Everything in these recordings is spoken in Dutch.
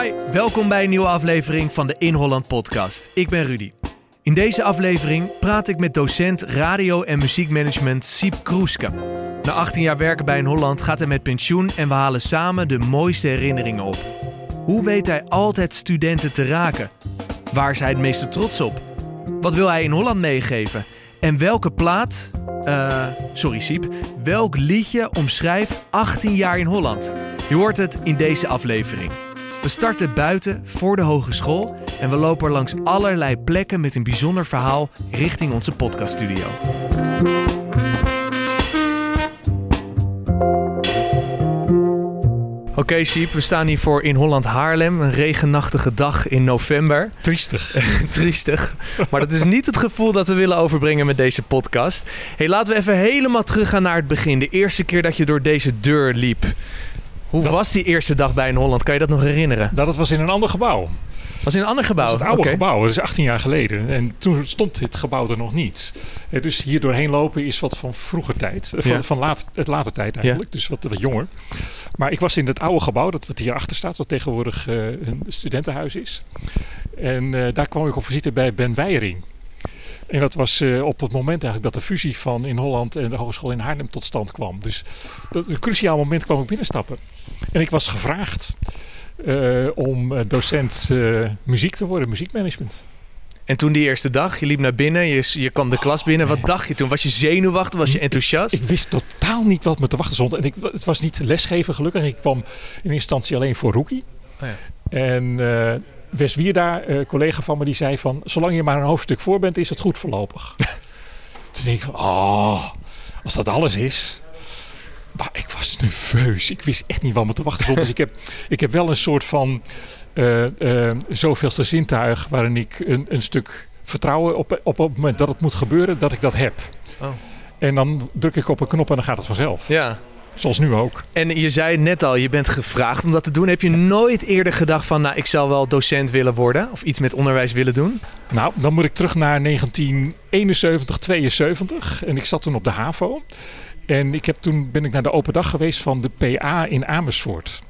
Hi, welkom bij een nieuwe aflevering van de In Holland podcast. Ik ben Rudy. In deze aflevering praat ik met docent radio- en muziekmanagement Siep Kroeske. Na 18 jaar werken bij In Holland gaat hij met pensioen en we halen samen de mooiste herinneringen op. Hoe weet hij altijd studenten te raken? Waar is hij het meeste trots op? Wat wil hij in Holland meegeven? En welke plaat, eh, sorry Siep, welk liedje omschrijft 18 jaar in Holland? Je hoort het in deze aflevering. We starten buiten voor de hogeschool en we lopen langs allerlei plekken met een bijzonder verhaal richting onze podcaststudio. Oké, Siep, we staan hier voor in Holland Haarlem. Een regenachtige dag in november. Triestig. Triestig. Maar dat is niet het gevoel dat we willen overbrengen met deze podcast. Hey, laten we even helemaal teruggaan naar het begin. De eerste keer dat je door deze deur liep. Hoe Dat- was die eerste dag bij in Holland? Kan je dat nog herinneren? Nou, dat was in een ander gebouw. Was in een ander gebouw? Dat is het oude gebouw. Dat is 18 jaar geleden. En toen stond dit gebouw er nog niet. Eh, Dus hier doorheen lopen is wat van vroeger tijd. Eh, Van, Ja. van laat, het later tijd eigenlijk. Dus wat, wat jonger. Maar ik was in het oude gebouw, dat wat hierachter staat. Wat tegenwoordig eh, een studentenhuis is. En daar kwam ik op visite bij Ben Weijering. En dat was eh, op het moment eigenlijk dat de fusie van in Holland en de Hogeschool in Haarlem tot stand kwam. Dus dat een cruciaal moment kwam ik binnenstappen. En ik was gevraagd eh, om eh, docent muziek te worden, muziekmanagement. En toen die eerste dag, je liep naar binnen, je, je kwam de klas binnen. Wat dacht je toen? Was je zenuwachtig? Was je enthousiast? Ik wist totaal niet wat me te wachten stond. En ik, het was niet lesgeven gelukkig. Ik kwam in instantie alleen voor rookie. Oh ja. En Wes Wierda, eh collega van me, die zei van... zolang je maar een hoofdstuk voor bent, is het goed voorlopig. toen denk ik van, oh, als dat alles is... Maar ik was nerveus. Ik wist echt niet wat me te wachten stond. Dus ik heb, ik heb wel een soort van eh eh zoveelste zintuig... waarin ik een, een stuk vertrouwen op, op het moment dat het moet gebeuren, dat ik dat heb. Oh. En dan druk ik op een knop en dan gaat het vanzelf. Ja. Zoals nu ook. En je zei net al, je bent gevraagd om dat te doen. Heb je nooit eerder gedacht van, nou, ik zou wel docent willen worden? Of iets met onderwijs willen doen? Nou, dan moet ik terug naar 1971, 72. En ik zat toen op de HAVO. En ik heb toen ben ik naar de open dag geweest van de PA in Amersfoort.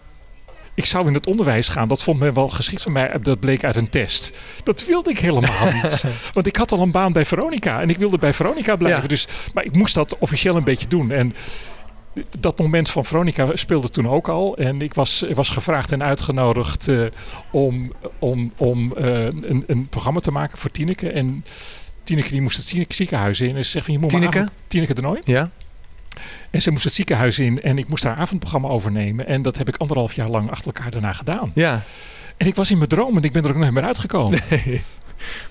Ik zou in het onderwijs gaan. Dat vond men wel geschikt voor mij. Dat bleek uit een test. Dat wilde ik helemaal niet. Want ik had al een baan bij Veronica. En ik wilde bij Veronica blijven. Ja. Dus, maar ik moest dat officieel een beetje doen. En dat moment van Veronica speelde toen ook al. En ik was, was gevraagd en uitgenodigd eh, om, om, om eh, een, een programma te maken voor Tineke. En Tineke die moest het ziek- ziekenhuis in. En ze zegt van je moet Tineke? avond- Tineke de Nooi. Ja? En ze moest het ziekenhuis in. En ik moest haar avondprogramma overnemen. En dat heb ik anderhalf jaar lang achter elkaar daarna gedaan. Ja. En ik was in mijn droom en ik ben er ook nooit meer uitgekomen.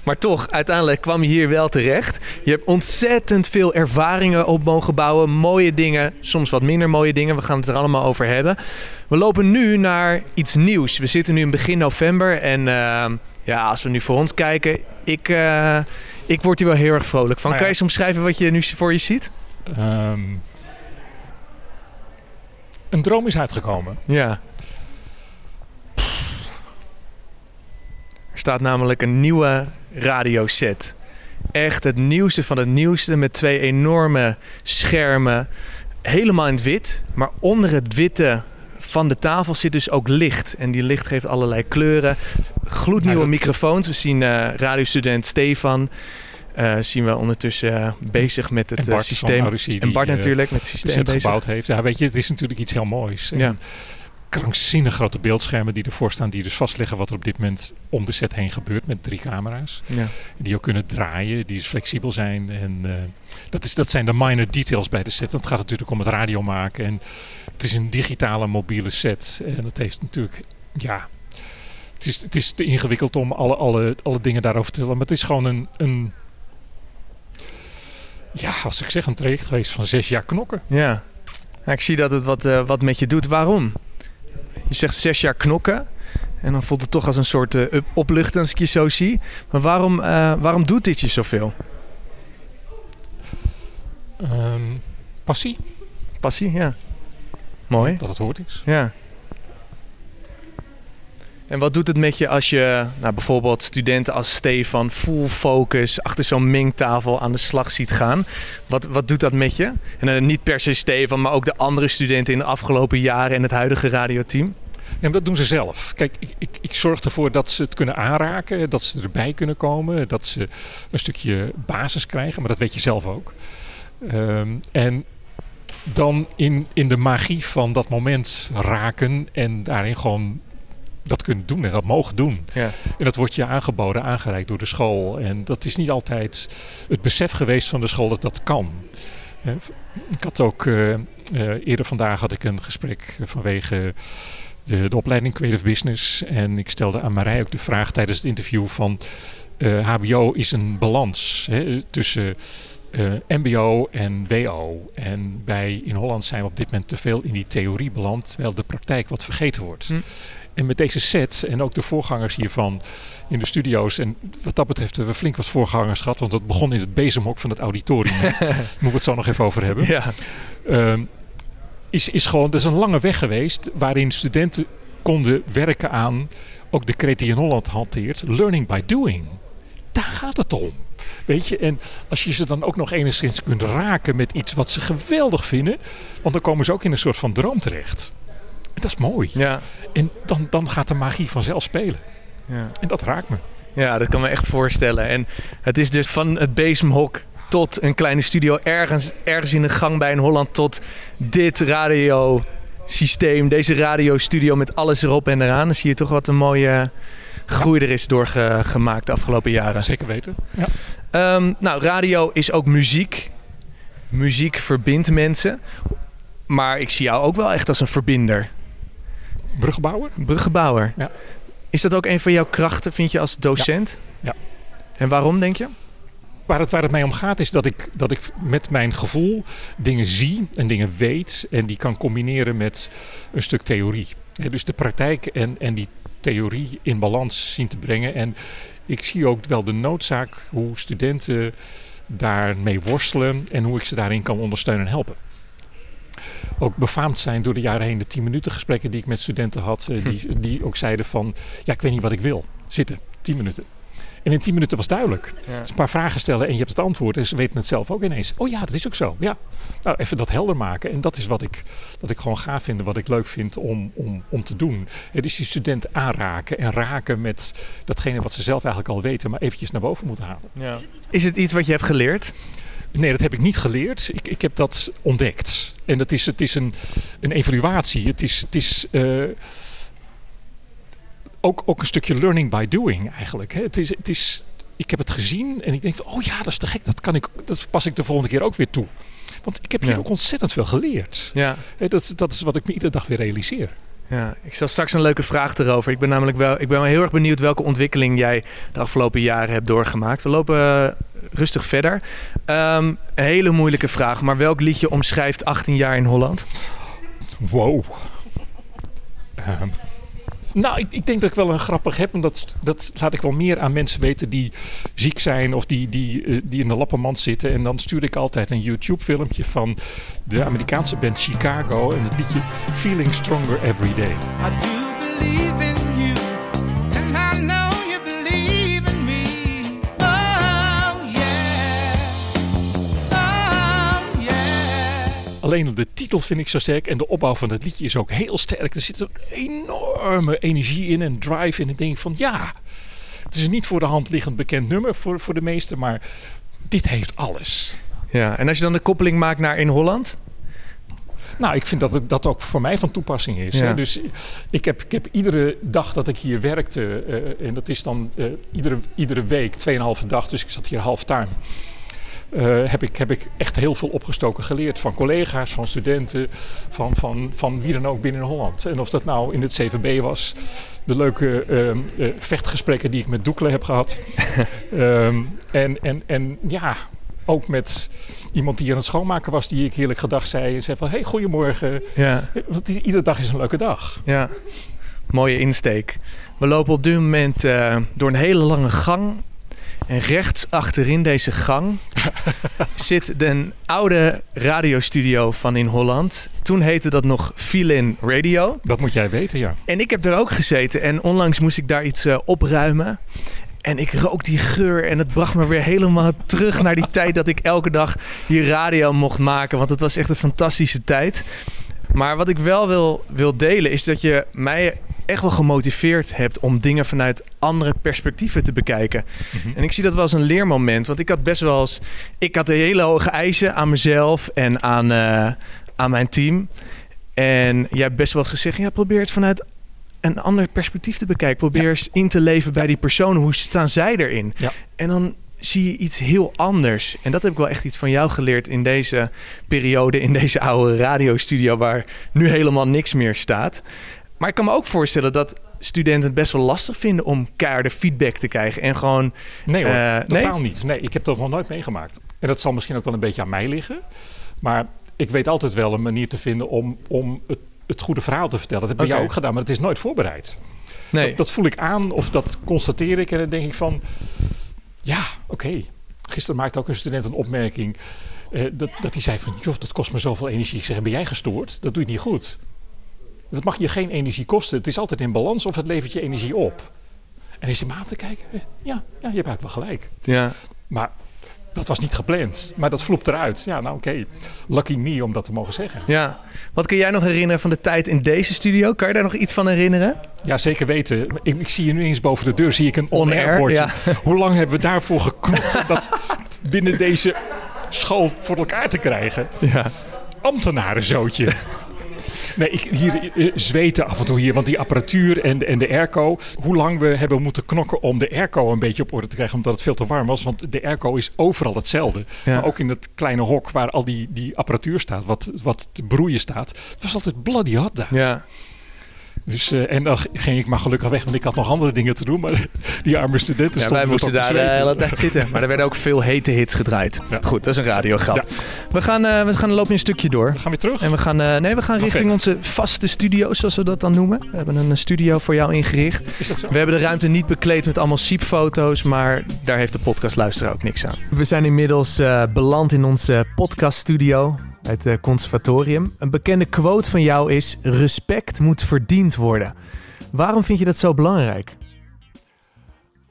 Maar toch, uiteindelijk kwam je hier wel terecht. Je hebt ontzettend veel ervaringen op mogen bouwen. Mooie dingen, soms wat minder mooie dingen. We gaan het er allemaal over hebben. We lopen nu naar iets nieuws. We zitten nu in begin november. En eh, ja, als we nu voor ons kijken, ik, eh, ik word hier wel heel erg vrolijk van. Nou ja. Kan je eens omschrijven wat je nu voor je ziet? Ehm, een droom is uitgekomen. Ja. Staat namelijk een nieuwe radioset. Echt het nieuwste van het nieuwste met twee enorme schermen. Helemaal in het wit. Maar onder het witte van de tafel zit dus ook licht. En die licht geeft allerlei kleuren. Gloednieuwe microfoons. We zien eh, radiostudent Stefan. eh, zien we ondertussen eh, bezig met het en systeem. En Bart natuurlijk met het systeem bezig. gebouwd heeft. Ja, weet je, het is natuurlijk iets heel moois. En Ja. Krankzinnig grote beeldschermen die ervoor staan, die dus vastleggen wat er op dit moment om de set heen gebeurt met drie camera's. Ja. Die ook kunnen draaien, die dus flexibel zijn. En eh, dat, is, dat zijn de minor details bij de set. Want het gaat natuurlijk om het radio maken. En het is een digitale mobiele set. En dat heeft natuurlijk, ja... Het is, het is te ingewikkeld om alle, alle, alle dingen daarover te vertellen. Maar het is gewoon een, een... Ja, als ik zeg, een traject geweest van zes jaar knokken. Ja. Nou, ik zie dat het wat, eh, wat met je doet. Waarom? Je zegt zes jaar knokken. En dan voelt het toch als een soort eh, up- opluchten als ik je zo zie. Maar waarom, eh, waarom doet dit je zoveel? Ehm, passie, Passie, ja. Mooi. dat het woord is. Ja. En wat doet het met je als je nou, bijvoorbeeld studenten als Stefan full focus achter zo'n mengtafel aan de slag ziet gaan? Wat, wat doet dat met je? En eh, niet per se Stefan, maar ook de andere studenten in de afgelopen jaren en het huidige radioteam? Ja, dat doen ze zelf. Kijk, ik, ik, ik, zorg ervoor dat ze het kunnen aanraken, dat ze erbij kunnen komen, dat ze een stukje basis krijgen, maar dat weet je zelf ook. Ehm, en dan in, in de magie van dat moment raken en daarin gewoon dat kunnen doen en dat mogen doen. Ja. En dat wordt je aangeboden, aangereikt door de school. En dat is niet altijd het besef geweest van de school dat dat kan. Ik had ook uh, eerder vandaag had ik een gesprek vanwege de, de opleiding Creative Business. En ik stelde aan Marij ook de vraag tijdens het interview van HBO eh, is een balans hè, tussen uh, MBO en WO. En bij in Holland zijn we op dit moment te veel in die theorie beland, terwijl de praktijk wat vergeten wordt. Hm. En met deze set en ook de voorgangers hiervan in de studio's. En wat dat betreft hebben we flink wat voorgangers gehad. Want dat begon in het bezemhok van het auditorium. Daar moeten we het zo nog even over hebben. Ja. Ehm, is, is gewoon, dat is een lange weg geweest waarin studenten konden werken aan, ook de creatie in Holland hanteert, learning by doing. Daar gaat het om. Weet je, en als je ze dan ook nog enigszins kunt raken met iets wat ze geweldig vinden, want dan komen ze ook in een soort van droom terecht. En dat is mooi. Ja. En dan, dan gaat de magie vanzelf spelen. Ja. En dat raakt me. Ja, dat kan me echt voorstellen. En het is dus van het bezemhok tot een kleine studio ergens, ergens in de gang bij een Holland tot dit radiosysteem, deze radiostudio met alles erop en eraan. Dan zie je toch wat een mooie groei er is doorgemaakt de afgelopen jaren. Zeker weten. Ja. Ehm, nou, radio is ook muziek. Muziek verbindt mensen. Maar ik zie jou ook wel echt als een verbinder. Bruggebouwer? Bruggebouwer. Ja. Is dat ook een van jouw krachten, vind je, als docent? Ja. En waarom, denk je? Waar het, waar het mij om gaat is dat ik, dat ik met mijn gevoel dingen zie en dingen weet en die kan combineren met een stuk theorie. dus de praktijk en, en die theorie in balans zien te brengen. En ik zie ook wel de noodzaak hoe studenten daarmee worstelen en hoe ik ze daarin kan ondersteunen en helpen ook befaamd zijn door de jaren heen. De 10 minuten gesprekken die ik met studenten had, eh, die, die ook zeiden van, ja, ik weet niet wat ik wil. Zitten, 10 minuten. En in 10 minuten was duidelijk. Dus een paar vragen stellen en je hebt het antwoord. En ze weten het zelf ook ineens. Oh ja, dat is ook zo. Ja. Nou, even dat helder maken. En dat is wat ik, wat ik gewoon gaaf vind. Wat ik leuk vind om, om, om te doen. Het is die student aanraken en raken met datgene wat ze zelf eigenlijk al weten. Maar eventjes naar boven moeten halen. Ja. Is het iets wat je hebt geleerd? Nee, dat heb ik niet geleerd. Ik, ik heb dat ontdekt. En dat is, het is een, een evaluatie. Het is, het is uh, ook, ook een stukje learning by doing eigenlijk. Hè. Het is, het is, ik heb het gezien en ik denk van, oh ja, dat is te gek. Dat, kan ik, dat pas ik de volgende keer ook weer toe. Want ik heb hier ook ontzettend veel geleerd. Ja. Dat, dat is wat ik me iedere dag weer realiseer. Ja, ik stel straks een leuke vraag erover. Ik ben namelijk wel, ik ben wel heel erg benieuwd welke ontwikkeling jij de afgelopen jaren hebt doorgemaakt. We lopen eh, rustig verder. Um, een hele moeilijke vraag, maar welk liedje omschrijft 18 jaar in Holland? Wow. Um, nou, ik, ik, denk dat ik wel een grappig heb. En dat, dat laat ik wel meer aan mensen weten die ziek zijn of die, die, uh, die in de lappenmand zitten. En dan stuur ik altijd een YouTube-filmpje van de Amerikaanse band Chicago. En het liedje Feeling Stronger Every Day. I do believe in Alleen de titel vind ik zo sterk en de opbouw van het liedje is ook heel sterk. Er zit een enorme energie in en drive in. En denk van ja, het is een niet voor de hand liggend bekend nummer voor, voor de meesten, maar dit heeft alles. Ja, en als je dan de koppeling maakt naar in Holland? Nou, ik vind dat het, dat ook voor mij van toepassing is. Hè? Dus ik heb, ik heb iedere dag dat ik hier werkte, uh, en dat is dan uh, iedere, iedere week, 2,5 dag, dus ik zat hier halftime. Uh, heb, ik, heb ik echt heel veel opgestoken geleerd. Van collega's, van studenten, van, van, van wie dan ook binnen Holland. En of dat nou in het CVB was, de leuke uh, vechtgesprekken die ik met Doekle heb gehad. um, en, en, en ja, ook met iemand die aan het schoonmaken was, die ik heerlijk gedag zei. En zei van, hey, goedemorgen. Ja. Want iedere dag is een leuke dag. Ja, mooie insteek. We lopen op dit moment uh, door een hele lange gang en rechts achterin deze gang zit een oude radiostudio van in Holland. Toen heette dat nog Filin Radio. Dat moet jij weten, ja. En ik heb er ook gezeten en onlangs moest ik daar iets uh, opruimen. En ik rook die geur en het bracht me weer helemaal terug naar die tijd dat ik elke dag hier radio mocht maken. Want het was echt een fantastische tijd. Maar wat ik wel wil, wil delen is dat je mij echt wel gemotiveerd hebt om dingen vanuit andere perspectieven te bekijken. Mhm. En ik zie dat wel als een leermoment. Want ik had best wel eens. Ik had hele hoge eisen aan mezelf en aan, uh, aan mijn team. En jij hebt best wel gezegd: ja, probeer het vanuit een ander perspectief te bekijken. Probeer eens in te leven bij die personen. Hoe staan zij erin? Ja. En dan zie je iets heel anders. En dat heb ik wel echt iets van jou geleerd in deze periode, in deze oude radiostudio waar nu helemaal niks meer staat. Maar ik kan me ook voorstellen dat studenten het best wel lastig vinden om keiharde feedback te krijgen. En gewoon. Nee hoor, uh, totaal niet. Nee, ik heb dat nog nooit meegemaakt. En dat zal misschien ook wel een beetje aan mij liggen. Maar ik weet altijd wel een manier te vinden om, om het, het goede verhaal te vertellen. Dat heb ik jou ook gedaan, maar het is nooit voorbereid. Nee. Dat, dat, voel ik aan of dat constateer ik en dan denk ik van... Ja, oké. Gisteren maakte ook een student een opmerking... Uh, dat, dat hij zei van, joh, dat kost me zoveel energie. Ik zeg, ben jij gestoord? Dat doe je niet goed. Dat mag je geen energie kosten. Het is altijd in balans of het levert je energie op. En is hij maar te kijken. Ja, ja, je hebt eigenlijk wel gelijk. Ja. Maar dat was niet gepland. Maar dat vloept eruit. Ja, nou oké. Lucky me om dat te mogen zeggen. Ja. Wat kun jij nog herinneren van de tijd in deze studio? Kan je daar nog iets van herinneren? Ja, zeker weten. Ik, ik zie je nu eens boven de deur zie ik een on-air bordje. Hoe lang hebben we daarvoor geknopt om dat binnen deze school voor elkaar te krijgen? Ja. Ambtenarenzootje. Nee, ik, hier uh, zweten af en toe hier, want die apparatuur en, en de airco. Hoe lang we hebben moeten knokken om de airco een beetje op orde te krijgen, omdat het veel te warm was. Want de airco is overal hetzelfde. Maar ook in het kleine hok waar al die, die apparatuur staat, wat, wat te broeien staat. Het was altijd bloody hot daar. Ja. Dus, uh, en dan ging ik maar gelukkig weg, want ik had nog andere dingen te doen. Maar die arme studenten ja, Wij moesten daar de hele tijd zitten. Maar er werden ook veel hete hits gedraaid. Ja. Goed, dat is een radiograp. Ja. We, gaan, uh, we gaan lopen een stukje door. We gaan weer terug? En we gaan, uh, nee, we gaan richting onze vaste studio, zoals we dat dan noemen. We hebben een studio voor jou ingericht. Is dat zo? We hebben de ruimte niet bekleed met allemaal siepfoto's, maar daar heeft de podcastluisteraar ook niks aan. We zijn inmiddels beland in onze podcaststudio het uh, conservatorium. Een bekende quote van jou is: respect moet verdiend worden. Waarom vind je dat zo belangrijk?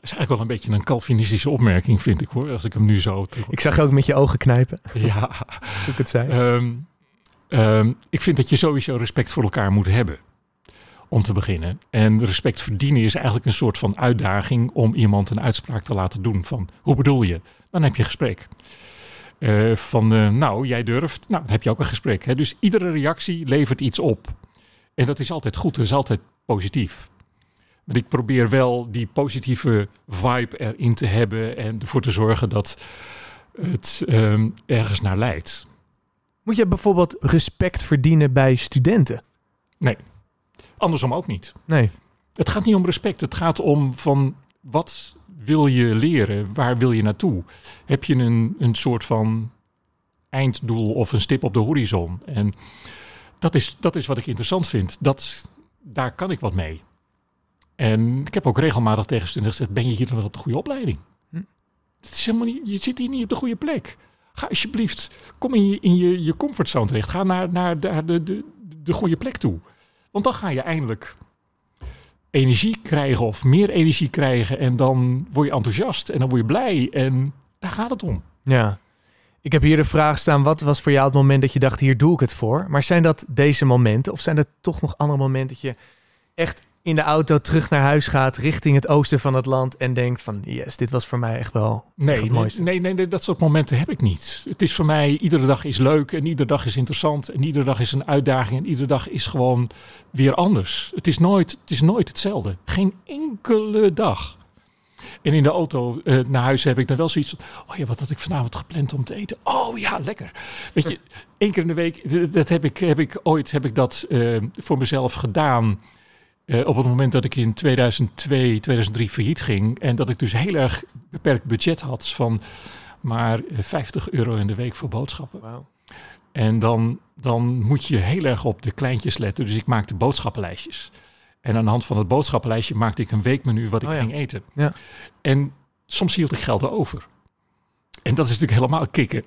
Dat is eigenlijk wel een beetje een Calvinistische opmerking, vind ik hoor. Als ik hem nu zo. Ik zag je ook met je ogen knijpen. Ja, hoe ik het zei. Ehm, ehm, ik vind dat je sowieso respect voor elkaar moet hebben. Om te beginnen. En respect verdienen is eigenlijk een soort van uitdaging om iemand een uitspraak te laten doen. Van hoe bedoel je? Dan heb je gesprek. Uh, van uh, nou, jij durft. Nou, dan heb je ook een gesprek. Hè? Dus iedere reactie levert iets op. En dat is altijd goed, dat is altijd positief. Maar ik probeer wel die positieve vibe erin te hebben en ervoor te zorgen dat het um, ergens naar leidt. Moet je bijvoorbeeld respect verdienen bij studenten? Nee, andersom ook niet. Nee. Het gaat niet om respect, het gaat om van wat wil je leren? Waar wil je naartoe? Heb je een, een soort van einddoel of een stip op de horizon? En dat is, dat is wat ik interessant vind. Dat, daar kan ik wat mee. En ik heb ook regelmatig tegen studenten gezegd: ben je hier dan op de goede opleiding? Hm. Is helemaal niet, je zit hier niet op de goede plek. Ga alsjeblieft, kom in je, in je, je comfortzone terecht. Ga naar, naar de, de, de, de goede plek toe. Want dan ga je eindelijk energie krijgen of meer energie krijgen. En dan word je enthousiast en dan word je blij. En daar gaat het om. Ja. Ik heb hier de vraag staan: wat was voor jou het moment dat je dacht, hier doe ik het voor? Maar zijn dat deze momenten of zijn er toch nog andere momenten dat je echt in de auto terug naar huis gaat richting het oosten van het land en denkt van yes, dit was voor mij echt wel nee, het mooiste. Nee, nee, nee, dat soort momenten heb ik niet. Het is voor mij, iedere dag is leuk en iedere dag is interessant en iedere dag is een uitdaging en iedere dag is gewoon weer anders. Het is nooit, het is nooit hetzelfde. Geen enkele dag. En in de auto uh, naar huis heb ik dan wel zoiets van... oh ja, wat had ik vanavond gepland om te eten? Oh ja, lekker. Weet je, één keer in de week, dat heb ik, heb ik ooit heb ik dat uh, voor mezelf gedaan... Uh, op het moment dat ik in 2002, 2003 failliet ging en dat ik dus heel erg beperkt budget had van maar 50 euro in de week voor boodschappen. Wow. En dan, dan moet je heel erg op de kleintjes letten. Dus ik maakte boodschappenlijstjes. En aan de hand van het boodschappenlijstje maakte ik een weekmenu wat ik oh ging eten. Ja. En soms hield ik geld over. En dat is natuurlijk helemaal kicken.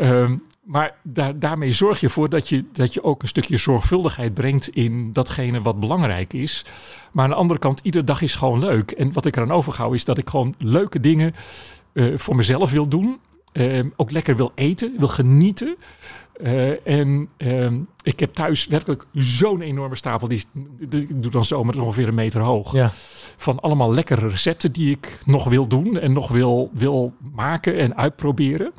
um, maar daar, daarmee zorg je voor dat je, dat je ook een stukje zorgvuldigheid brengt in datgene wat belangrijk is. Maar aan de andere kant, iedere dag is gewoon leuk. En wat ik eraan overhoud is dat ik gewoon leuke dingen uh, voor mezelf wil doen. Uh, ook lekker wil eten, wil genieten. Uh, en uh, ik heb thuis werkelijk zo'n enorme stapel. Die, die, ik doe dan zomaar ongeveer een meter hoog. Ja. Van allemaal lekkere recepten die ik nog wil doen en nog wil, wil maken en uitproberen.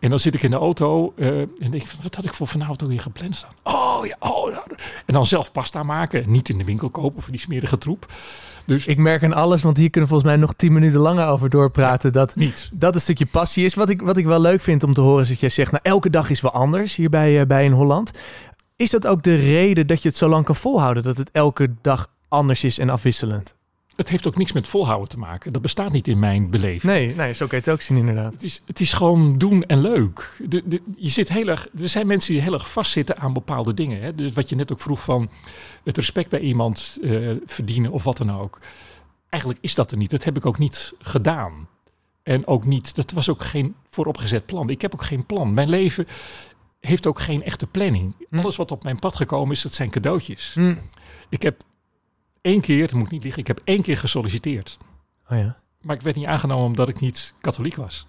En dan zit ik in de auto uh, en denk ik, wat had ik voor vanavond hier gepland staan? Oh ja, oh ja. En dan zelf pasta maken. Niet in de winkel kopen voor die smerige troep. Dus ik merk aan alles, want hier kunnen we volgens mij nog tien minuten langer over doorpraten. dat dat een stukje passie is. Wat ik, wat ik wel leuk vind om te horen is dat jij zegt, nou elke dag is wel anders hier bij, uh, bij in Holland. Is dat ook de reden dat je het zo lang kan volhouden? Dat het elke dag anders is en afwisselend? Het heeft ook niks met volhouden te maken. Dat bestaat niet in mijn beleving. Nee, nee zo kan je het ook zien inderdaad. Het is, het is gewoon doen en leuk. De, de, je zit heel erg, er zijn mensen die heel erg vastzitten aan bepaalde dingen. Hè? Dus wat je net ook vroeg van het respect bij iemand uh, verdienen of wat dan ook. Eigenlijk is dat er niet. Dat heb ik ook niet gedaan. En ook niet, dat was ook geen vooropgezet plan. Ik heb ook geen plan. Mijn leven heeft ook geen echte planning. Hm. Alles wat op mijn pad gekomen is, dat zijn cadeautjes. Hm. Ik heb één keer, dat moet niet liggen, ik heb één keer gesolliciteerd. Oh ja. Maar ik werd niet aangenomen omdat ik niet katholiek was.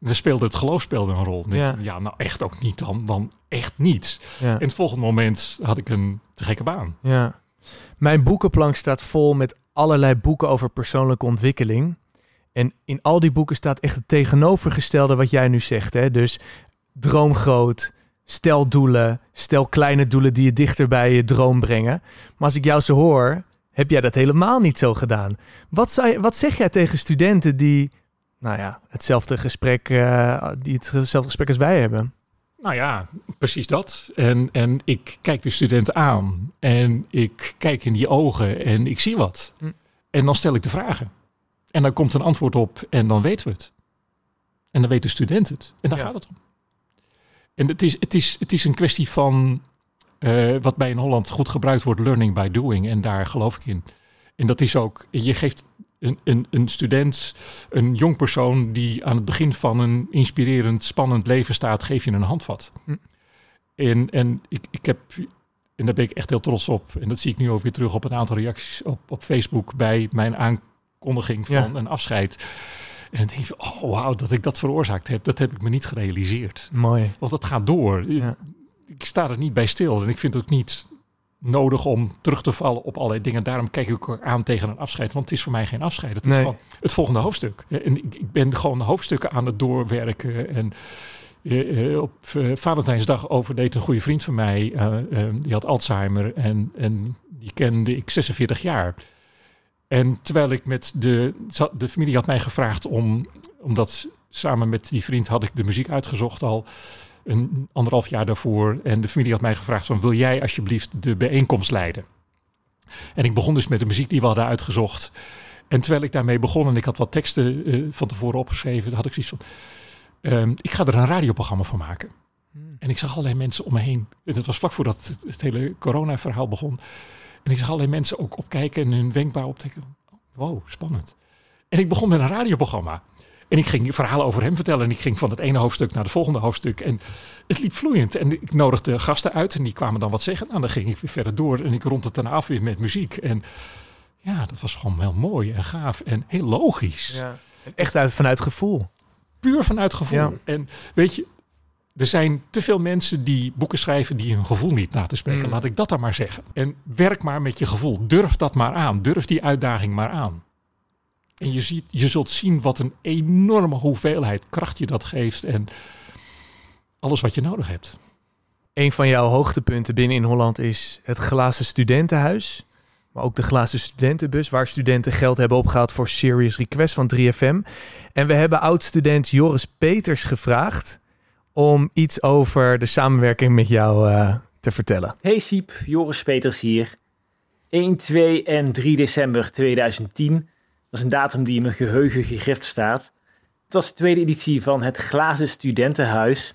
Er speelde het geloof speelde een rol. Ja. ja, nou echt ook niet dan, dan echt niets. Ja. En het volgende moment had ik een te gekke baan. Ja. Mijn boekenplank staat vol met allerlei boeken over persoonlijke ontwikkeling. En in al die boeken staat echt het tegenovergestelde wat jij nu zegt. Hè? Dus droom groot, stel doelen, stel kleine doelen die je dichter bij je droom brengen. Maar als ik jou zo hoor, heb jij dat helemaal niet zo gedaan. Wat, zou wat zeg jij tegen studenten die, nou ja, hetzelfde gesprek, uh, die hetzelfde gesprek als wij hebben? Nou ja, precies dat. En, en ik kijk de studenten aan en ik kijk in die ogen en ik zie wat. Hm. En dan stel ik de vragen. En dan komt een antwoord op en dan weten we het. En dan weet de student het. En daar Ja. gaat het om. En het is, het is, het is een kwestie van eh, wat bij in Holland goed gebruikt wordt, learning by doing. En daar geloof ik in. En dat is ook, je geeft een, een, een student, een jong persoon die aan het begin van een inspirerend, spannend leven staat, geef je een handvat. Hm. En, en ik, ik heb, en daar ben ik echt heel trots op. En dat zie ik nu ook weer terug op een aantal reacties op, op Facebook bij mijn aankondiging van Ja. een afscheid. En dan denk je, oh wauw, dat ik dat veroorzaakt heb, dat heb ik me niet gerealiseerd. Mooi. Want dat gaat door. Ja. Ik sta er niet bij stil. En ik vind het ook niet nodig om terug te vallen op allerlei dingen. Daarom kijk ik ook aan tegen een afscheid. Want het is voor mij geen afscheid. Het is gewoon het volgende hoofdstuk. En ik, ben gewoon de hoofdstukken aan het doorwerken. En eh, eh, op eh, Valentijnsdag overleed een goede vriend van mij. eh, eh, die had Alzheimer. En, en die kende ik 46 jaar. En terwijl ik met de... De familie had mij gevraagd om... Omdat samen met die vriend had ik de muziek uitgezocht al een anderhalf jaar daarvoor. En de familie had mij gevraagd van, wil jij alsjeblieft de bijeenkomst leiden? En ik begon dus met de muziek die we hadden uitgezocht. En terwijl ik daarmee begon en ik had wat teksten eh, van tevoren opgeschreven, had ik zoiets van, ehm, ik ga er een radioprogramma van maken. En ik zag allerlei mensen om me heen. En dat was vlak voordat het, het hele corona-verhaal begon. En ik zag allerlei mensen ook opkijken en hun wenkbrauw optrekken. Wow, spannend. En ik begon met een radioprogramma. En ik ging verhalen over hem vertellen. En ik ging van het ene hoofdstuk naar het volgende hoofdstuk. En het liep vloeiend. En ik nodigde gasten uit en die kwamen dan wat zeggen. Nou, dan ging ik weer verder door. En ik rond het daarna af weer met muziek. En ja, dat was gewoon heel mooi en gaaf en heel logisch. Ja. Echt uit, vanuit gevoel. Puur vanuit gevoel. Ja. En weet je, er zijn te veel mensen die boeken schrijven die hun gevoel niet na te spreken. Mm. Laat ik dat dan maar zeggen. En werk maar met je gevoel. Durf dat maar aan. Durf die uitdaging maar aan. En je, ziet, je zult zien wat een enorme hoeveelheid kracht je dat geeft. En alles wat je nodig hebt. Een van jouw hoogtepunten binnen in Holland is het glazen studentenhuis. Maar ook de glazen studentenbus, waar studenten geld hebben opgehaald voor Serious Request van 3FM. En we hebben oud-student Joris Peters gevraagd om iets over de samenwerking met jou eh, te vertellen. Hey Siep, Joris Peters hier. 1, 2 en 3 december 2010. Dat is een datum die in mijn geheugen gegrift staat. Het was de tweede editie van het Glazen Studentenhuis.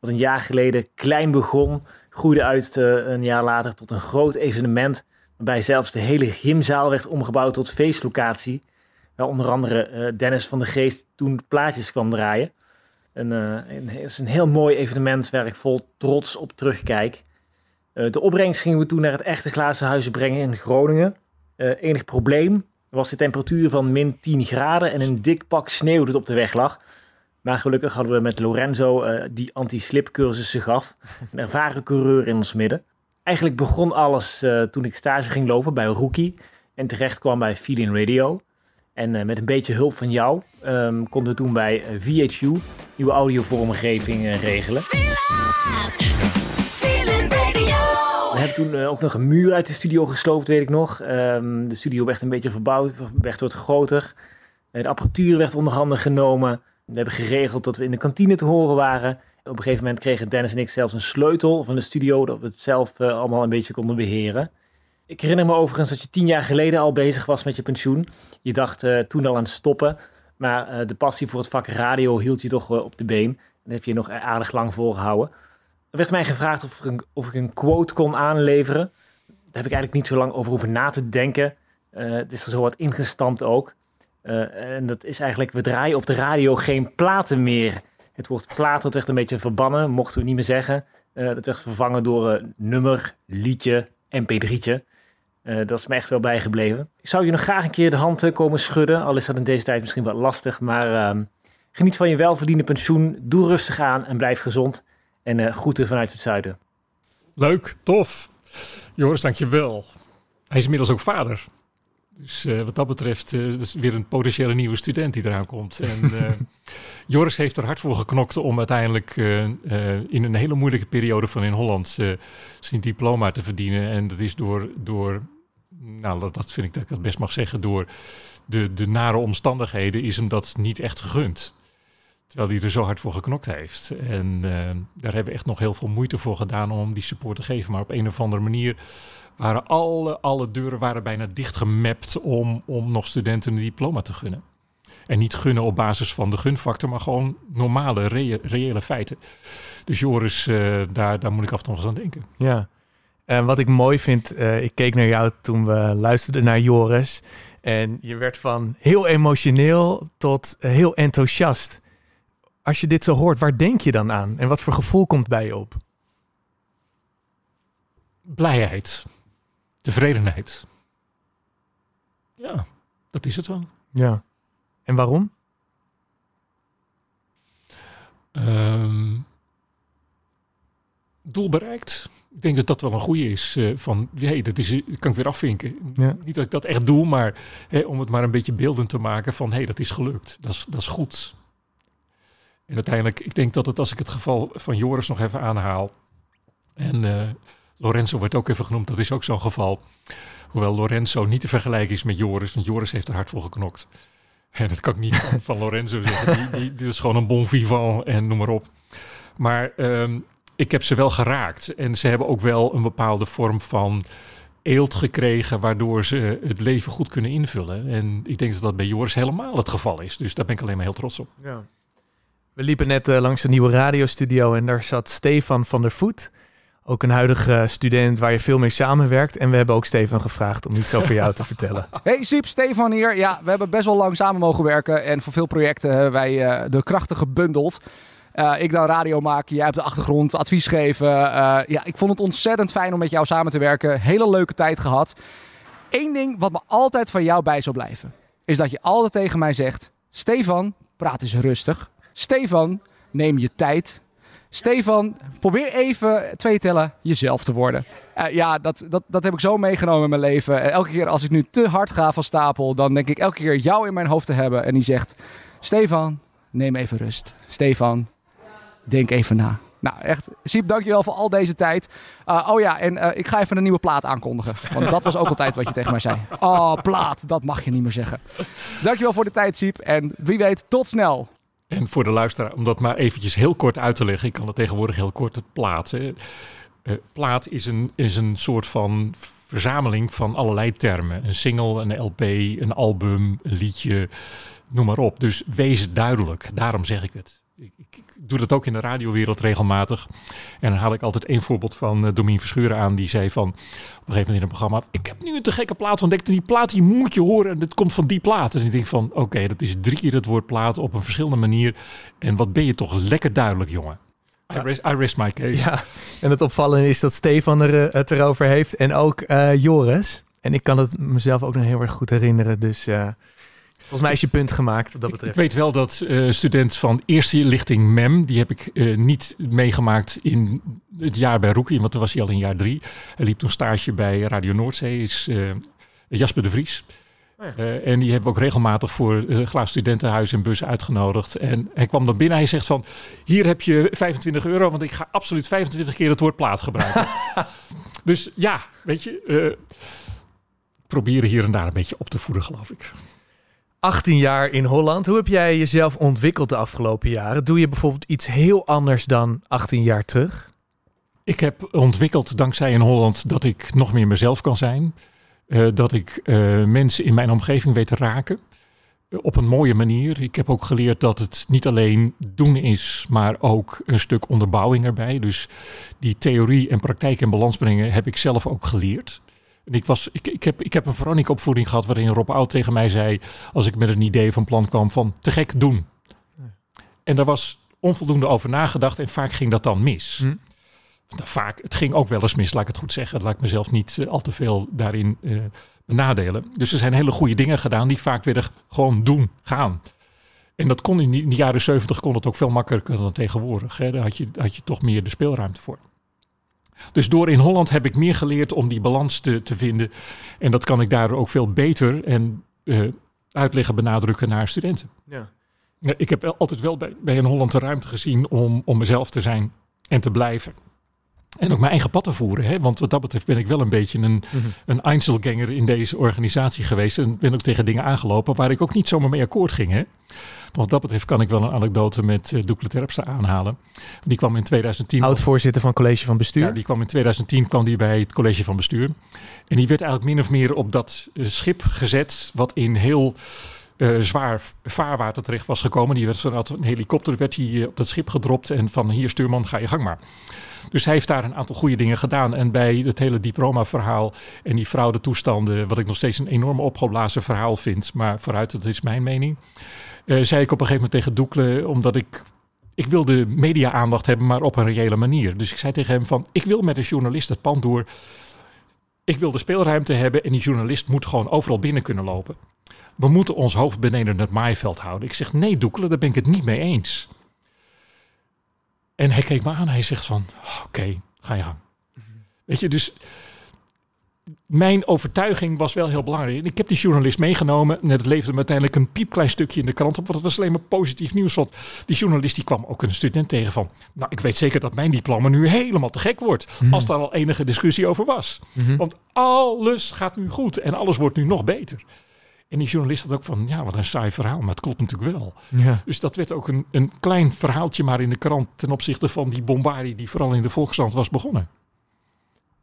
Wat een jaar geleden klein begon, groeide uit eh, een jaar later tot een groot evenement. Waarbij zelfs de hele gymzaal werd omgebouwd tot feestlocatie. Waar onder andere eh, Dennis van de Geest toen plaatjes kwam draaien. Eh, een, het is een heel mooi evenement waar ik vol trots op terugkijk. De opbrengst gingen we toen naar het echte glazen huis brengen in Groningen. Enig probleem was de temperatuur van min 10 graden en een dik pak sneeuw dat op de weg lag. Maar gelukkig hadden we met Lorenzo, uh, die anti-slip cursussen gaf, een ervaren coureur in ons midden. Eigenlijk begon alles uh, toen ik stage ging lopen bij Rookie en terecht kwam bij Feeling Radio. En uh, met een beetje hulp van jou um, konden we toen bij VHU nieuwe audiovormgeving regelen. Toen uh, ook nog een muur uit de studio gesloopt, weet ik nog. Um, de studio werd een beetje verbouwd, werd wat groter. De apparatuur werd onder handen genomen. We hebben geregeld dat we in de kantine te horen waren. Op een gegeven moment kregen Dennis en ik zelfs een sleutel van de studio, dat we het zelf uh, allemaal een beetje konden beheren. Ik herinner me overigens dat je tien jaar geleden al bezig was met je pensioen. Je dacht toen al aan stoppen, maar de passie voor het vak radio hield je toch op de been. Dat heb je nog aardig lang volgehouden. Er werd mij gevraagd of ik, een, of ik een quote kon aanleveren. Daar heb ik eigenlijk niet zo lang over hoeven na te denken. het is er zo wat ingestampt ook. Uh, en dat is eigenlijk, we draaien op de radio geen platen meer. Het woord plaat dat werd een beetje verbannen, mochten we niet meer zeggen. Uh, dat werd vervangen door een nummer, liedje, mp3'tje. Uh, dat is me echt wel bijgebleven. Ik zou je nog graag een keer de hand komen schudden, al is dat in deze tijd misschien wat lastig. Maar uh, geniet van je welverdiende pensioen, doe rustig aan en blijf gezond. En groeten vanuit het zuiden. Leuk, tof. Joris, dankjewel. Hij is inmiddels ook vader. Dus uh, wat dat betreft uh, is weer een potentiële nieuwe student die eraan komt. En uh, Joris heeft er hard voor geknokt om uiteindelijk in een hele moeilijke periode van in Holland zijn diploma te verdienen. En dat is door, door nou dat, dat vind ik dat ik dat best mag zeggen, door de, de nare omstandigheden is hem dat niet echt gegund. Terwijl hij er zo hard voor geknokt heeft. En daar hebben we echt nog heel veel moeite voor gedaan om die support te geven. Maar op een of andere manier waren alle, alle deuren waren bijna dichtgemapt om, om nog studenten een diploma te gunnen. En niet gunnen op basis van de gunfactor, maar gewoon normale, reële feiten. Dus Joris, uh, daar, daar moet ik af en toe eens aan denken. Ja, en wat ik mooi vind, uh, ik keek naar jou toen we luisterden naar Joris. En je werd van heel emotioneel tot heel enthousiast. Als je dit zo hoort, waar denk je dan aan? En wat voor gevoel komt bij je op? Blijheid tevredenheid. Ja, dat is het wel. Ja. En waarom? Um, doel bereikt. Ik denk dat dat wel een goede is. Uh, van, hey, dat, is, dat kan ik weer afvinken. Ja. Niet dat ik dat echt doe, maar hey, om het maar een beetje beeldend te maken van... hé, hey, dat is gelukt. Dat is, dat is goed. En uiteindelijk, ik denk dat het als ik het geval van Joris nog even aanhaal... en uh, Lorenzo wordt ook even genoemd, dat is ook zo'n geval. Hoewel Lorenzo niet te vergelijken is met Joris, want Joris heeft er hard voor geknokt. En dat kan ik niet van, Lorenzo zeggen. Die, die, is gewoon een bon vivant en noem maar op. Maar um, ik heb ze wel geraakt. En ze hebben ook wel een bepaalde vorm van eelt gekregen, waardoor ze het leven goed kunnen invullen. En ik denk dat dat bij Joris helemaal het geval is. Dus daar ben ik alleen maar heel trots op. Ja. We liepen net uh, langs een nieuwe radiostudio en daar zat Stefan van der Voet. Ook een huidige student waar je veel mee samenwerkt. En we hebben ook Stefan gevraagd om iets over jou te vertellen. Hey Siep, Stefan hier. Ja, we hebben best wel lang samen mogen werken. En voor veel projecten hebben wij uh, de krachten gebundeld. Ik dan radio maken, jij hebt de achtergrond, advies geven. Ja, ik vond het ontzettend fijn om met jou samen te werken. Hele leuke tijd gehad. Eén ding wat me altijd van jou bij zal blijven. Is dat je altijd tegen mij zegt... Stefan, praat eens rustig. Stefan, neem je tijd. Stefan, probeer even twee tellen jezelf te worden. Uh, ja, dat, dat, dat heb ik zo meegenomen in mijn leven. Uh, elke keer als ik nu te hard ga van stapel, dan denk ik elke keer jou in mijn hoofd te hebben. En die zegt, Stefan, neem even rust. Stefan, denk even na. Nou, echt, Siep, dankjewel voor al deze tijd. Uh, oh ja, en ik ga even een nieuwe plaat aankondigen. Want dat was ook altijd wat je tegen mij zei. Oh, plaat, dat mag je niet meer zeggen. Dankjewel voor de tijd, Siep. En wie weet, tot snel. En voor de luisteraar, om dat maar eventjes heel kort uit te leggen. Ik kan het tegenwoordig heel kort plaatsen. Uh, plaat is een, is een soort van verzameling van allerlei termen. Een single, een LP, een album, een liedje, noem maar op. Dus wees duidelijk, daarom zeg ik het. Ik, doe dat ook in de radiowereld regelmatig. En dan haal ik altijd één voorbeeld van uh, Domien Verschuren aan. Die zei van, op een gegeven moment in een programma... Ik heb nu een te gekke plaat ontdekt. En die plaat die moet je horen. En dit komt van die plaat. En ik denk van, oké, dat is drie keer het woord plaat op een verschillende manier. En wat ben je toch lekker duidelijk, jongen. I, rest, my case. Ja, en het opvallende is dat Stefan er, het erover heeft. En ook uh, Joris. En ik kan het mezelf ook nog heel erg goed herinneren. Dus... Volgens mij is je punt gemaakt wat dat betreft. Ik, weet wel dat uh, student van eerste lichting MEM, die heb ik uh, niet meegemaakt in het jaar bij Rookie, want toen was hij al in jaar drie. Hij liep toen stage bij Radio Noordzee, is uh, Jasper de Vries. Oh ja. En die hebben we ook regelmatig voor Glaas Studentenhuis en bus uitgenodigd. En hij kwam dan binnen. Hij zegt van, hier heb je 25 euro, want ik ga absoluut 25 keer het woord plaat gebruiken. dus ja, weet je, proberen hier en daar een beetje op te voeden, geloof ik. 18 jaar in Holland. Hoe heb jij jezelf ontwikkeld de afgelopen jaren? Doe je bijvoorbeeld iets heel anders dan 18 jaar terug? Ik heb ontwikkeld dankzij in Holland dat ik nog meer mezelf kan zijn. Uh, dat ik uh, mensen in mijn omgeving weet te raken. Uh, op een mooie manier. Ik heb ook geleerd dat het niet alleen doen is, maar ook een stuk onderbouwing erbij. Dus die theorie en praktijk in balans brengen heb ik zelf ook geleerd. En ik, was, ik, ik, heb, ik heb een Veronica-opvoeding gehad waarin Rob Oud tegen mij zei, als ik met een idee van plan kwam, van te gek doen. En daar was onvoldoende over nagedacht en vaak ging dat dan mis. Hm. Nou, vaak, het ging ook wel eens mis, laat ik het goed zeggen. Laat ik mezelf niet uh, al te veel daarin uh, benadelen. Dus er zijn hele goede dingen gedaan die vaak weer gewoon doen, gaan. En dat kon in de, jaren 70 kon het ook veel makkelijker dan tegenwoordig. Hè. Daar had je, had je toch meer de speelruimte voor. Dus door in Holland heb ik meer geleerd om die balans te, te vinden. En dat kan ik daar ook veel beter en uh, uitleggen, benadrukken naar studenten. Ja. Ik heb wel, altijd wel bij, bij in Holland de ruimte gezien om, om mezelf te zijn en te blijven. En ook mijn eigen pad te voeren. Hè? Want wat dat betreft ben ik wel een beetje een, mm-hmm. een Einzelganger in deze organisatie geweest. En ben ook tegen dingen aangelopen waar ik ook niet zomaar mee akkoord ging. Hè? Wat dat betreft kan ik wel een anekdote met uh, Doekle Terpstra aanhalen. Die kwam in 2010... Oud-voorzitter van het college van bestuur. Ja, die kwam in 2010 kwam die bij het college van bestuur. En die werd eigenlijk min of meer op dat uh, schip gezet wat in heel... Uh, zwaar vaarwater terecht was gekomen. Die werd vanuit een helikopter werd hij, uh, op dat schip gedropt en van hier stuurman ga je gang maar. Dus hij heeft daar een aantal goede dingen gedaan. En bij het hele diploma-verhaal en die fraudetoestanden, wat ik nog steeds een enorm opgeblazen verhaal vind, maar vooruit, dat is mijn mening. Uh, zei ik op een gegeven moment tegen Doekle, omdat ik ik wilde media-aandacht hebben, maar op een reële manier. Dus ik zei tegen hem van, ik wil met een journalist het pand door. Ik wil de speelruimte hebben en die journalist moet gewoon overal binnen kunnen lopen. We moeten ons hoofd beneden het maaiveld houden. Ik zeg, nee Doekle, daar ben ik het niet mee eens. En hij keek me aan. Hij zegt van, oké, okay, ga je gang. Weet je, dus mijn overtuiging was wel heel belangrijk. Ik heb die journalist meegenomen. En het leverde me uiteindelijk een piepklein stukje in de krant op. Want het was alleen maar positief nieuws. Want die journalist die kwam ook een student tegen van... Nou, ik weet zeker dat mijn diploma nu helemaal te gek wordt. Mm-hmm. Als daar al enige discussie over was. Mm-hmm. Want alles gaat nu goed. En alles wordt nu nog beter. En die journalist had ook van, ja, wat een saai verhaal, maar het klopt natuurlijk wel. Ja. Dus dat werd ook een, een klein verhaaltje maar in de krant ten opzichte van die bombardie die vooral in de Volkskrant was begonnen.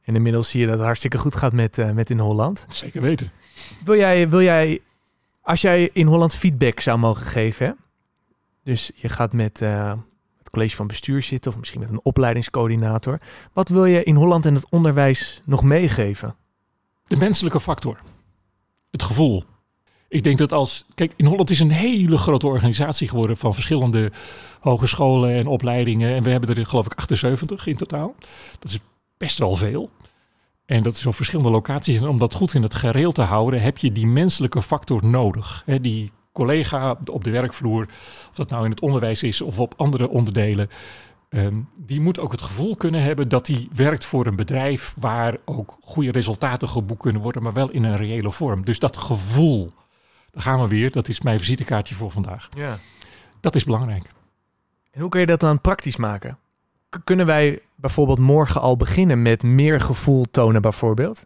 En inmiddels zie je dat het hartstikke goed gaat met, uh, met in Holland. Zeker weten. Wil jij, wil jij, als jij in Holland feedback zou mogen geven, hè? dus je gaat met uh, het college van bestuur zitten of misschien met een opleidingscoördinator. Wat wil je in Holland en het onderwijs nog meegeven? De menselijke factor. Het gevoel. Ik denk dat als. Kijk, in Holland is een hele grote organisatie geworden van verschillende hogescholen en opleidingen. En we hebben er, geloof ik, 78 in totaal. Dat is best wel veel. En dat is op verschillende locaties. En om dat goed in het gereel te houden, heb je die menselijke factor nodig. Die collega op de werkvloer, of dat nou in het onderwijs is of op andere onderdelen. Um, die moet ook het gevoel kunnen hebben dat hij werkt voor een bedrijf waar ook goede resultaten geboekt kunnen worden, maar wel in een reële vorm. Dus dat gevoel, daar gaan we weer. Dat is mijn visitekaartje voor vandaag. Ja. Dat is belangrijk. En hoe kun je dat dan praktisch maken? Kunnen wij bijvoorbeeld morgen al beginnen met meer gevoel tonen bijvoorbeeld?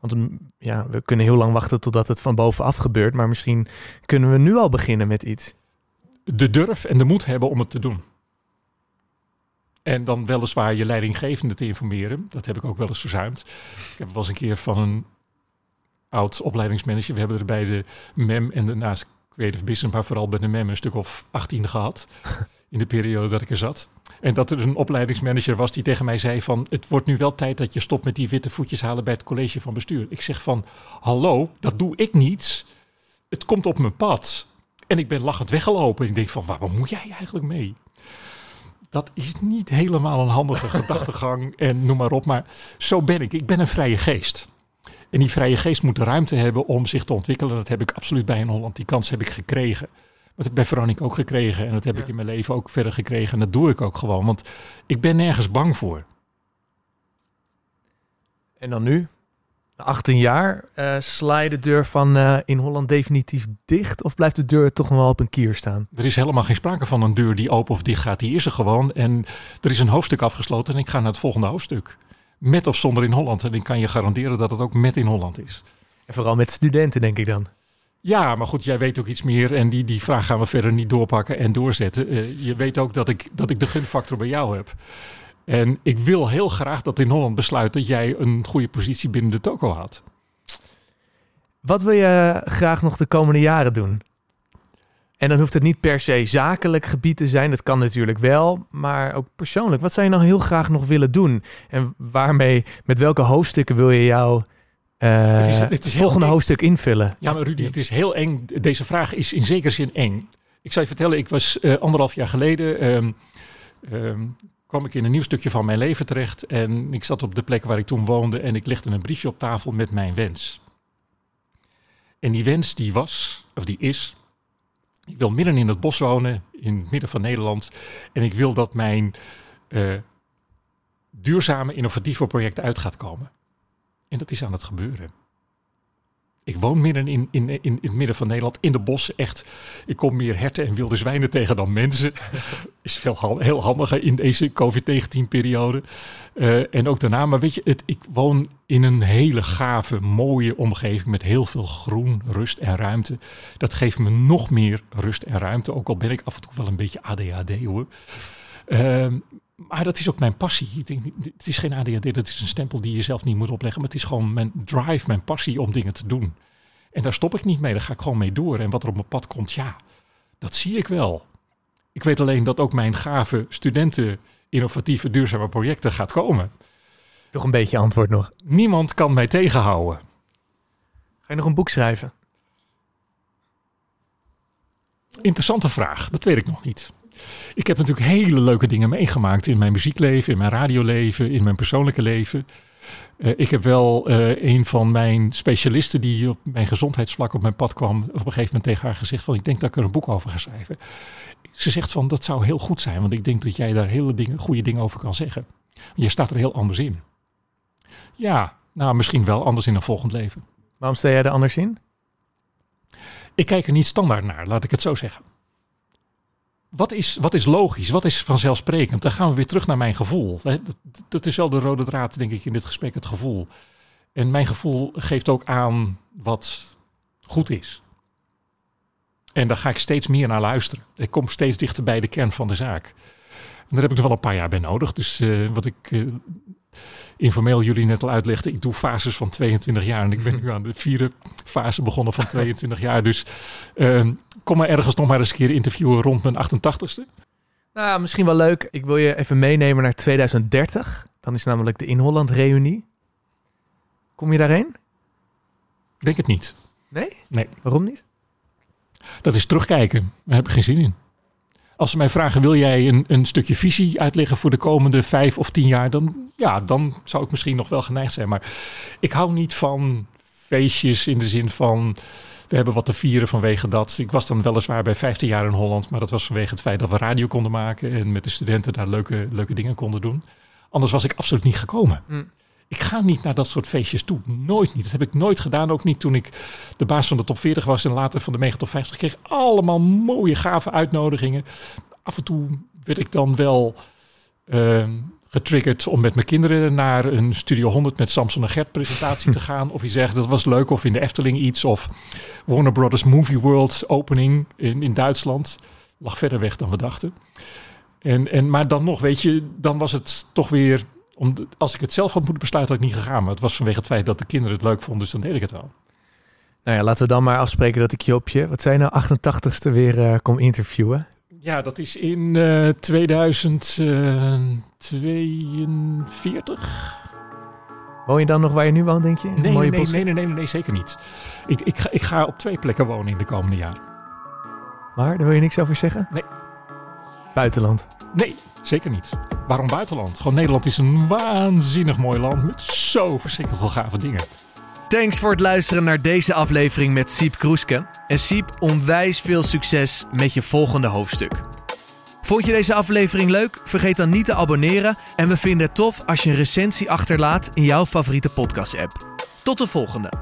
Want ja, we kunnen heel lang wachten totdat het van bovenaf gebeurt, maar misschien kunnen we nu al beginnen met iets. De durf en de moed hebben om het te doen. En dan weliswaar je leidinggevende te informeren. Dat heb ik ook wel eens verzuimd. Ik heb wel eens een keer van een oud opleidingsmanager. We hebben er bij de MEM en de naast Creative Business, maar vooral bij de MEM een stuk of 18 gehad. In de periode dat ik er zat. En dat er een opleidingsmanager was die tegen mij zei van... het wordt nu wel tijd dat je stopt met die witte voetjes halen bij het college van bestuur. Ik zeg van, hallo, dat doe ik niet. Het komt op mijn pad. En ik ben lachend weggelopen. En ik denk van, waar moet jij eigenlijk mee? Dat is niet helemaal een handige gedachtegang en noem maar op. Maar zo ben ik. Ik ben een vrije geest. En die vrije geest moet de ruimte hebben om zich te ontwikkelen. Dat heb ik absoluut bij in Holland. Die kans heb ik gekregen. Dat heb ik bij Veronica ook gekregen. En dat heb ik in mijn leven ook verder gekregen. En dat doe ik ook gewoon. Want ik ben nergens bang voor. En dan nu? Na 18 jaar, uh, sla je de deur van uh, in Holland definitief dicht? Of blijft de deur toch nog wel op een kier staan? Er is helemaal geen sprake van een deur die open of dicht gaat. Die is er gewoon. En er is een hoofdstuk afgesloten en ik ga naar het volgende hoofdstuk. Met of zonder in Holland. En ik kan je garanderen dat het ook met in Holland is. En vooral met studenten, denk ik dan. Ja, maar goed, jij weet ook iets meer en die, die vraag gaan we verder niet doorpakken en doorzetten. Uh, je weet ook dat ik, dat ik de gunfactor bij jou heb. En ik wil heel graag dat in Holland besluit dat jij een goede positie binnen de toko had. Wat wil je graag nog de komende jaren doen? En dan hoeft het niet per se zakelijk gebied te zijn. Dat kan natuurlijk wel, maar ook persoonlijk. Wat zou je nou heel graag nog willen doen? En waarmee, met welke hoofdstukken wil je jouw uh, het is, het is volgende hoofdstuk invullen? Ja, maar Rudy, het is heel eng. Deze vraag is in zekere zin eng. Ik zou je vertellen, ik was uh, anderhalf jaar geleden... Um, um, kwam ik in een nieuw stukje van mijn leven terecht. En ik zat op de plek waar ik toen woonde en ik legde een briefje op tafel met mijn wens. En die wens die was, of die is, ik wil midden in het bos wonen, in het midden van Nederland. En ik wil dat mijn uh, duurzame, innovatieve project uit gaat komen. En dat is aan het gebeuren. Ik woon midden in, in, in, in het midden van Nederland, in de bossen. Echt, ik kom meer herten en wilde zwijnen tegen dan mensen. is veel heel handiger in deze COVID-19-periode. Uh, en ook daarna, maar weet je, het, ik woon in een hele gave, mooie omgeving met heel veel groen, rust en ruimte. Dat geeft me nog meer rust en ruimte, ook al ben ik af en toe wel een beetje ADHD hoor. Uh, maar dat is ook mijn passie. Ik denk, het is geen ADHD, dat is een stempel die je zelf niet moet opleggen. Maar het is gewoon mijn drive, mijn passie om dingen te doen. En daar stop ik niet mee, daar ga ik gewoon mee door. En wat er op mijn pad komt, ja, dat zie ik wel. Ik weet alleen dat ook mijn gave studenten innovatieve duurzame projecten gaat komen. Toch een beetje antwoord nog. Niemand kan mij tegenhouden. Ga je nog een boek schrijven? Interessante vraag, dat weet ik nog niet. Ik heb natuurlijk hele leuke dingen meegemaakt in mijn muziekleven, in mijn radioleven, in mijn persoonlijke leven. Uh, ik heb wel uh, een van mijn specialisten die op mijn gezondheidsvlak op mijn pad kwam, op een gegeven moment tegen haar gezegd van ik denk dat ik er een boek over ga schrijven. Ze zegt van dat zou heel goed zijn, want ik denk dat jij daar hele dingen, goede dingen over kan zeggen. Je staat er heel anders in. Ja, nou misschien wel anders in een volgend leven. Waarom sta jij er anders in? Ik kijk er niet standaard naar, laat ik het zo zeggen. Wat is, wat is logisch? Wat is vanzelfsprekend? Dan gaan we weer terug naar mijn gevoel. Dat, dat is wel de rode draad, denk ik, in dit gesprek, het gevoel. En mijn gevoel geeft ook aan wat goed is. En daar ga ik steeds meer naar luisteren. Ik kom steeds dichter bij de kern van de zaak. En daar heb ik er wel een paar jaar bij nodig. Dus uh, wat ik uh, informeel jullie net al uitlegde, ik doe fases van 22 jaar. En ik ben nu aan de vierde fase begonnen van 22 jaar. Dus uh, kom maar ergens nog maar eens een keer interviewen rond mijn 88ste. Nou, misschien wel leuk. Ik wil je even meenemen naar 2030. Dan is namelijk de In Holland reunie. Kom je daarheen? Denk het niet. Nee? Nee. Waarom niet? Dat is terugkijken. Daar heb ik geen zin in. Als ze mij vragen, wil jij een, een stukje visie uitleggen voor de komende vijf of tien jaar? Dan, ja, dan zou ik misschien nog wel geneigd zijn. Maar ik hou niet van feestjes in de zin van we hebben wat te vieren vanwege dat. Ik was dan weliswaar bij 15 jaar in Holland, maar dat was vanwege het feit dat we radio konden maken en met de studenten daar leuke, leuke dingen konden doen. Anders was ik absoluut niet gekomen. Mm. Ik ga niet naar dat soort feestjes toe. Nooit niet. Dat heb ik nooit gedaan. Ook niet toen ik de baas van de top 40 was en later van de Mega Top 50 kreeg. Allemaal mooie, gave uitnodigingen. Af en toe werd ik dan wel uh, getriggerd om met mijn kinderen naar een Studio 100 met Samson en Gert presentatie te gaan. Of je zegt dat was leuk. Of in de Efteling iets. Of Warner Brothers Movie World opening in, in Duitsland. Lag verder weg dan we dachten. En, en, maar dan nog, weet je, dan was het toch weer om, als ik het zelf had moeten besluiten, had ik niet gegaan. Maar het was vanwege het feit dat de kinderen het leuk vonden, dus dan deed ik het wel. Nou ja, laten we dan maar afspreken dat ik je op je, wat zijn nou, 88ste weer uh, kom interviewen. Ja, dat is in uh, 2042. Woon je dan nog waar je nu woont, denk je? Nee, nee, nee, nee, nee, nee, nee, zeker niet. Ik, ik, ga, ik ga op twee plekken wonen in de komende jaren. Maar, daar wil je niks over zeggen? Nee. Buitenland? Nee, zeker niet. Waarom buitenland? Gewoon Nederland is een waanzinnig mooi land met zo verschrikkelijk veel gave dingen. Thanks voor het luisteren naar deze aflevering met Siep Kroeske. En Siep, onwijs veel succes met je volgende hoofdstuk. Vond je deze aflevering leuk? Vergeet dan niet te abonneren. En we vinden het tof als je een recensie achterlaat in jouw favoriete podcast-app. Tot de volgende.